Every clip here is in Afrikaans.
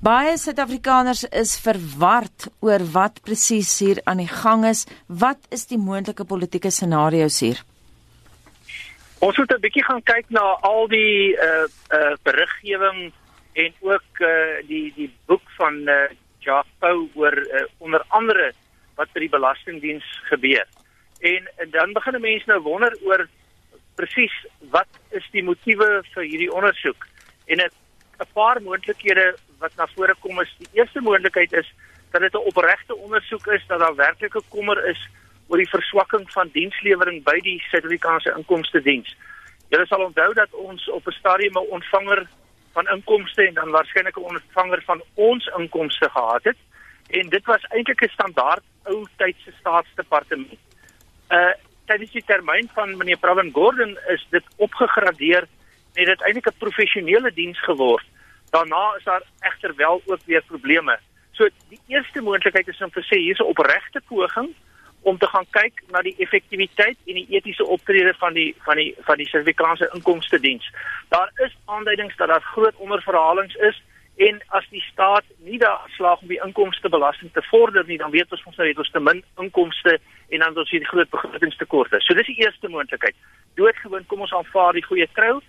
Baie Suid-Afrikaners is verward oor wat presies hier aan die gang is. Wat is die moontlike politieke scenario's hier? Ons moet 'n bietjie gaan kyk na al die uh uh beriggewing en ook uh die die boek van uh Jacques Pau oor uh, onder andere wat by die belastingdiens gebeur. En, en dan begin 'n mens nou wonder oor presies wat is die motiewe vir hierdie ondersoek? En 'n paar moontlikhede wat na vore kom is die eerste moontlikheid is dat dit 'n opregte ondersoek is dat daar werklike kommer is oor die verswakking van dienslewering by die Suid-Afrikaanse Inkomste Diens. Julle sal onthou dat ons op 'n stadium 'n ontvanger van inkomste en dan waarskynlik 'n ontvanger van ons inkomste gehad het en dit was eintlik 'n standaard ou tydse staatsdepartement. Uh tydens die termyn van meneer Pravin Gordhan is dit opgegradeer en dit eintlik 'n professionele diens geword. Daarna is daar egter wel ook weer probleme. So die eerste moontlikheid is om te sê hier's 'n opregte poging om te gaan kyk na die effektiwiteit en die etiese optrede van die van die van die Suid-Afrikaanse Inkomste Diens. Daar is aanduidings dat daar groot onderverhalings is en as die staat nie daar slaag om die inkomstebelasting te vorder nie, dan weet ons ons nou het ons te min inkomste en dan ons hier groot begrotingstekorte. So dis die eerste moontlikheid. Doodgewoon kom ons aanvaar die goeie trou,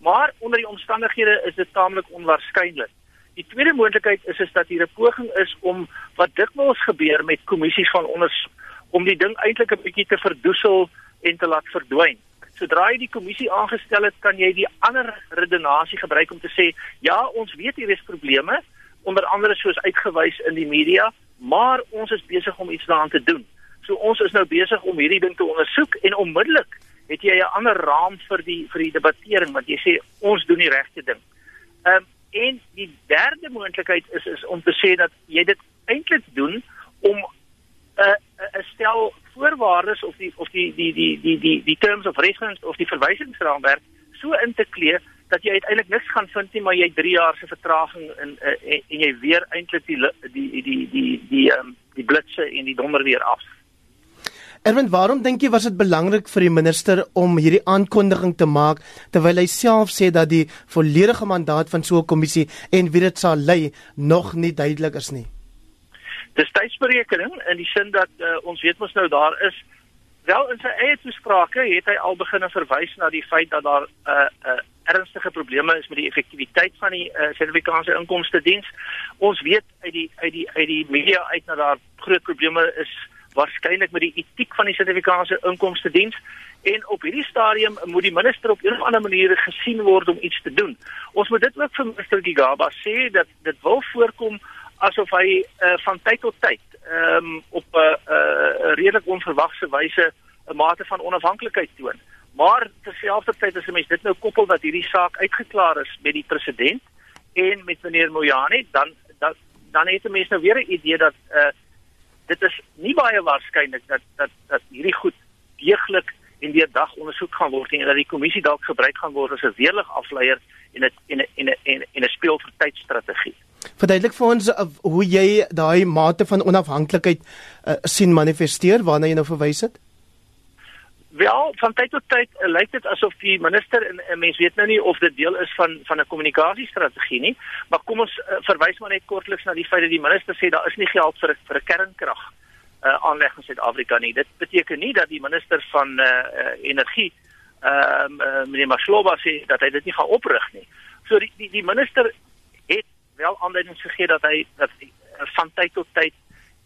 maar onder die omstandighede is dit taamlik onwaarskynlik. Die tweede moontlikheid is is dat hier 'n poging is om wat dikwels gebeur met kommissies van ondersoek om die ding eintlik 'n bietjie te verdoesel en te laat verdwyn. Sodra jy die kommissie aangestel het, kan jy die ander redenasie gebruik om te sê, ja, ons weet hier is probleme, onder andere soos uitgewys in die media, maar ons is besig om iets daaraan te doen. So ons is nou besig om hierdie ding te ondersoek en onmiddellik het jy 'n ander raam vir die vir die debattering want jy sê ons doen die regte ding. Ehm um, en die derde moontlikheid is is om te sê dat jy dit eintlik doen om 'n uh, 'n stel voorwaardes of die of die die die die die die terms of reference of die verwysingsraamwerk so in te klee dat jy uiteindelik niks gaan vind nie maar jy 3 jaar se vertraging in en, en jy weer eintlik die die die die die die ehm um, die blitse en die donder weer af. Erwin, waarom dink jy was dit belangrik vir die minister om hierdie aankondiging te maak terwyl hy self sê dat die volledige mandaat van so 'n kommissie en wie dit sal lei nog nie duidelik is nie? Dis tydsberekening in die sin dat uh, ons weet mos nou daar is wel in sy eie toesprake het hy al begin verwys na die feit dat daar 'n uh, uh, ernstige probleme is met die effektiwiteit van die uh, Suid-Afrikaanse Inkomste Diens. Ons weet uit die uit die uit die media uit dat daar groot probleme is waarskynlik met die etiek van die Suid-Afrikaanse Inkomste Diens en op hierdie stadium moet die minister op 'n of ander manier gesien word om iets te doen. Ons moet dit ook vir minister Gigaba sê dat dit wil voorkom asof hy uh, van tyd tot tyd um, op 'n uh, uh, redelik onverwagse wyse 'n mate van onafhanklikheid toon. Maar terselfdertyd as 'n mens dit nou koppel dat hierdie saak uitgeklaar is met die president en met meneer Mojane, dan dan dan het 'n mens nou weer 'n idee dat uh, dit is nie baie waarskynlik dat dat dat hierdie goed deeglik en deur dag ondersoek gaan word en dat die kommissie dalk gebruik gaan word as 'n weerlig afleier en 'n en 'n en 'n en 'n speel vir tydstrategie. Verduidelik vir ons uh, hoe jy daai mate van onafhanklikheid uh, sien manifesteer waarna jy nou verwys het. Wel, van tyd tot tyd uh, lyk dit asof die minister en uh, mens weet nou nie of dit deel is van van 'n kommunikasiestrategie nie, maar kom ons uh, verwys maar net kortliks na die feit dat die minister sê daar is nie geld vir vir 'n kernkrag uh, aanleg in Suid-Afrika nie. Dit beteken nie dat die minister van uh, uh, energie ehm uh, uh, meneer Mashloba sê dat hy dit nie gaan oprig nie. So die die, die minister het wel aanduidings gegee dat hy dat hy, uh, van tyd tot tyd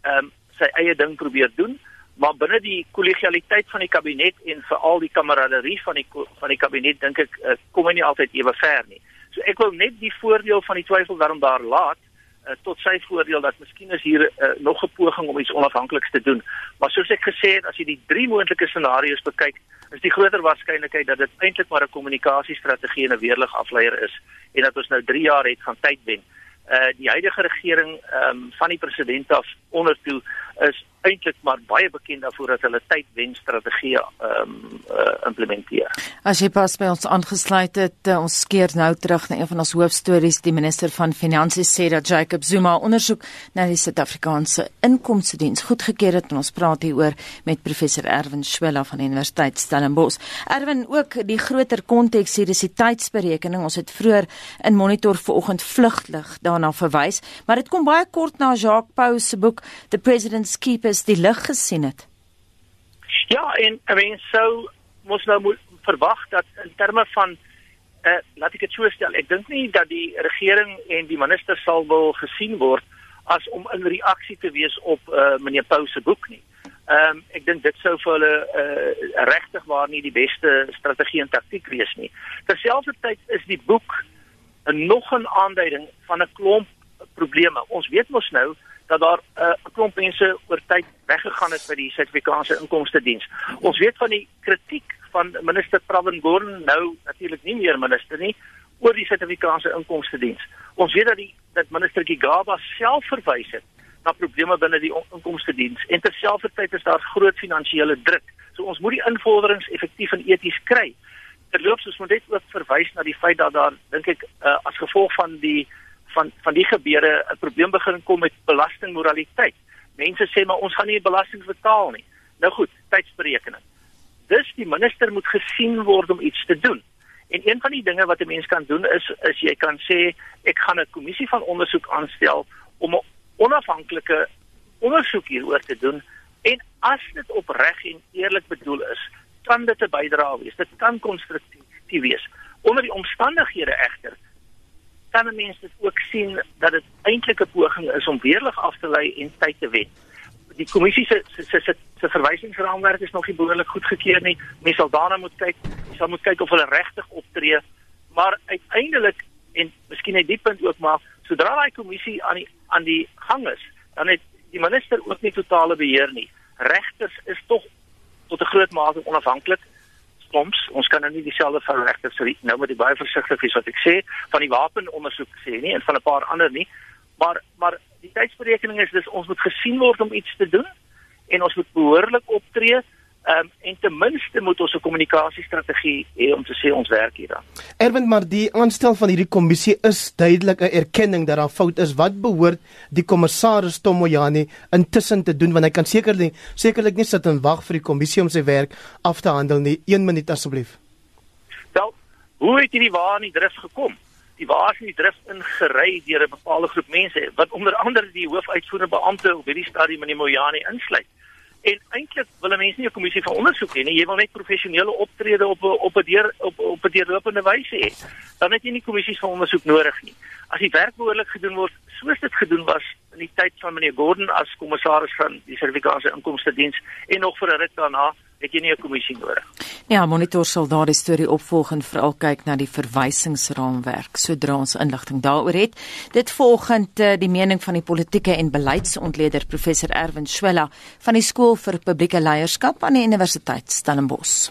ehm um, sy eie ding probeer doen maar binne die kollegialiteit van die kabinet en veral die kameraderie van die van die kabinet dink ek uh, kom hy nie altyd ewe ver nie. So ek wil net die voordeel van die twyfel daarom daar laat uh, tot sy voordeel dat miskien is hier uh, nog 'n poging om iets onafhankliks te doen. Maar soos ek gesê het, as jy die drie moontlike scenario's bekyk, is die groter waarskynlikheid dat dit eintlik maar 'n kommunikasiestrategie en 'n weerlig afleier is en dat ons nou 3 jaar het van tyd wen. Uh die huidige regering um, van die president af ondertoe is eintlik maar baie bekend daarvoor dat hulle tydwen strategie ehm um, uh, implementeer. As jy pas by ons aangesluit het, uh, ons skeer nou terug na een van ons hoofstories. Die minister van Finansies sê dat Jacob Zuma ondersoek na die Suid-Afrikaanse Inkomste Diens goedgekeur het en ons praat hieroor met professor Erwin Schwella van die Universiteit Stellenbosch. Erwin, ook die groter konteks hier is die tydsberekening. Ons het vroeër in monitor vanoggend vlugtig daarna verwys, maar dit kom baie kort na Jacques Pau se boek The President's Keeper is die lig gesien het. Ja, en I mean so mos nou moet verwag dat in terme van uh, laat ek dit so stel, ek dink nie dat die regering en die minister sal wil gesien word as om in reaksie te wees op uh, meneer Pau se boek nie. Ehm um, ek dink dit sou vir hulle uh, regtig waar nie die beste strategie en taktiek wees nie. Terselfdertyd is die boek 'n nog 'n aanduiding van 'n klomp probleme. Ons weet mos nou dat daar eh, 'n uh, klomp mense oor tyd weggegaan het by die Suid-Afrikaanse Inkomste Diens. Ons weet van die kritiek van minister Pravin Gordhan, nou natuurlik nie meer minister nie, oor die Suid-Afrikaanse Inkomste Diens. Ons weet dat die dat minister Gigaba self verwys het na probleme binne die Inkomste Diens en terselfdertyd is daar groot finansiële druk. So ons moet die invorderings effektief en eties kry. Terloops, ons moet net ook verwys na die feit dat daar dink ek uh, as gevolg van die van van die gebeure 'n probleem begin kom met belastingmoraliteit. Mense sê maar ons gaan nie belasting betaal nie. Nou goed, tydsberekening. Dus die minister moet gesien word om iets te doen. En een van die dinge wat 'n mens kan doen is is jy kan sê ek gaan 'n kommissie van ondersoek aanstel om 'n onafhanklike ondersoek hieroor te doen en as dit opreg en eerlik bedoel is, kan dit 'n bydrae wees. Dit kan konstruktief wees. Onder die omstandighede egter kan 'n mens dit ook sien dat dit eintlik 'n poging is om weerlig af te lei en tyd te wen. Die kommissie se se se se verwysingsraamwerk is nog nie behoorlik goedgekeur nie. Mens sal daarna moet kyk, jy sal moet kyk of hulle regtig optree. Maar uiteindelik en miskien net die punt ook maar, sodra daai kommissie aan die aan die gang is, dan het die minister ook nie totale beheer nie. Regters is tog tot 'n groot mate onafhanklik soms ons kan nou nie dieselfde van regters sê nou moet jy baie versigtig wees wat ek sê van die wapenondersoek sê nie en van 'n paar ander nie. Maar maar die tydsberekening is dis ons moet gesien word om iets te doen en ons moet behoorlik optree Um, en ten minste moet ons 'n kommunikasiestrategie hê om te sê ons werk hieraan. Erwin, maar die aanstel van hierdie kommissie is duidelik 'n erkenning dat daar fout is. Wat behoort die kommissaris Tomoyani intussen te doen want hy kan sekerlik sekerlik nie sit en wag vir die kommissie om sy werk af te handel nie. 1 minuut asseblief. Wel, hoe het hierdie waar in die drif gekom? Die waar is in die drif ingery deur 'n bepaalde groep mense wat onder andere die hoofuitvoerende beampte op hierdie stadium meneer Moyani insluit. En eintlik wil 'n mens nie 'n kommissie van ondersoek hê nie. Jy wil net professionele optrede op op 'n deur op op 'n deurlopende wyse hê. Dan het jy nie kommissies van ondersoek nodig nie. As die werk behoorlik gedoen word, soos dit gedoen was in die tyd van meneer Gordon as kommissaris van die Suid-Afrikaanse Inkomste Diens en nog vir 'n ruk daarna, het jy nie 'n kommissie nodig. Ja, monitor sal daardie storie opvolg en veral kyk na die verwysingsraamwerk sodra ons inligting daaroor het. Dit volgend uh, die mening van die politieke en beleidsontleder professor Erwin Schwella van die skool vir publieke leierskap aan die Universiteit Stellenbosch.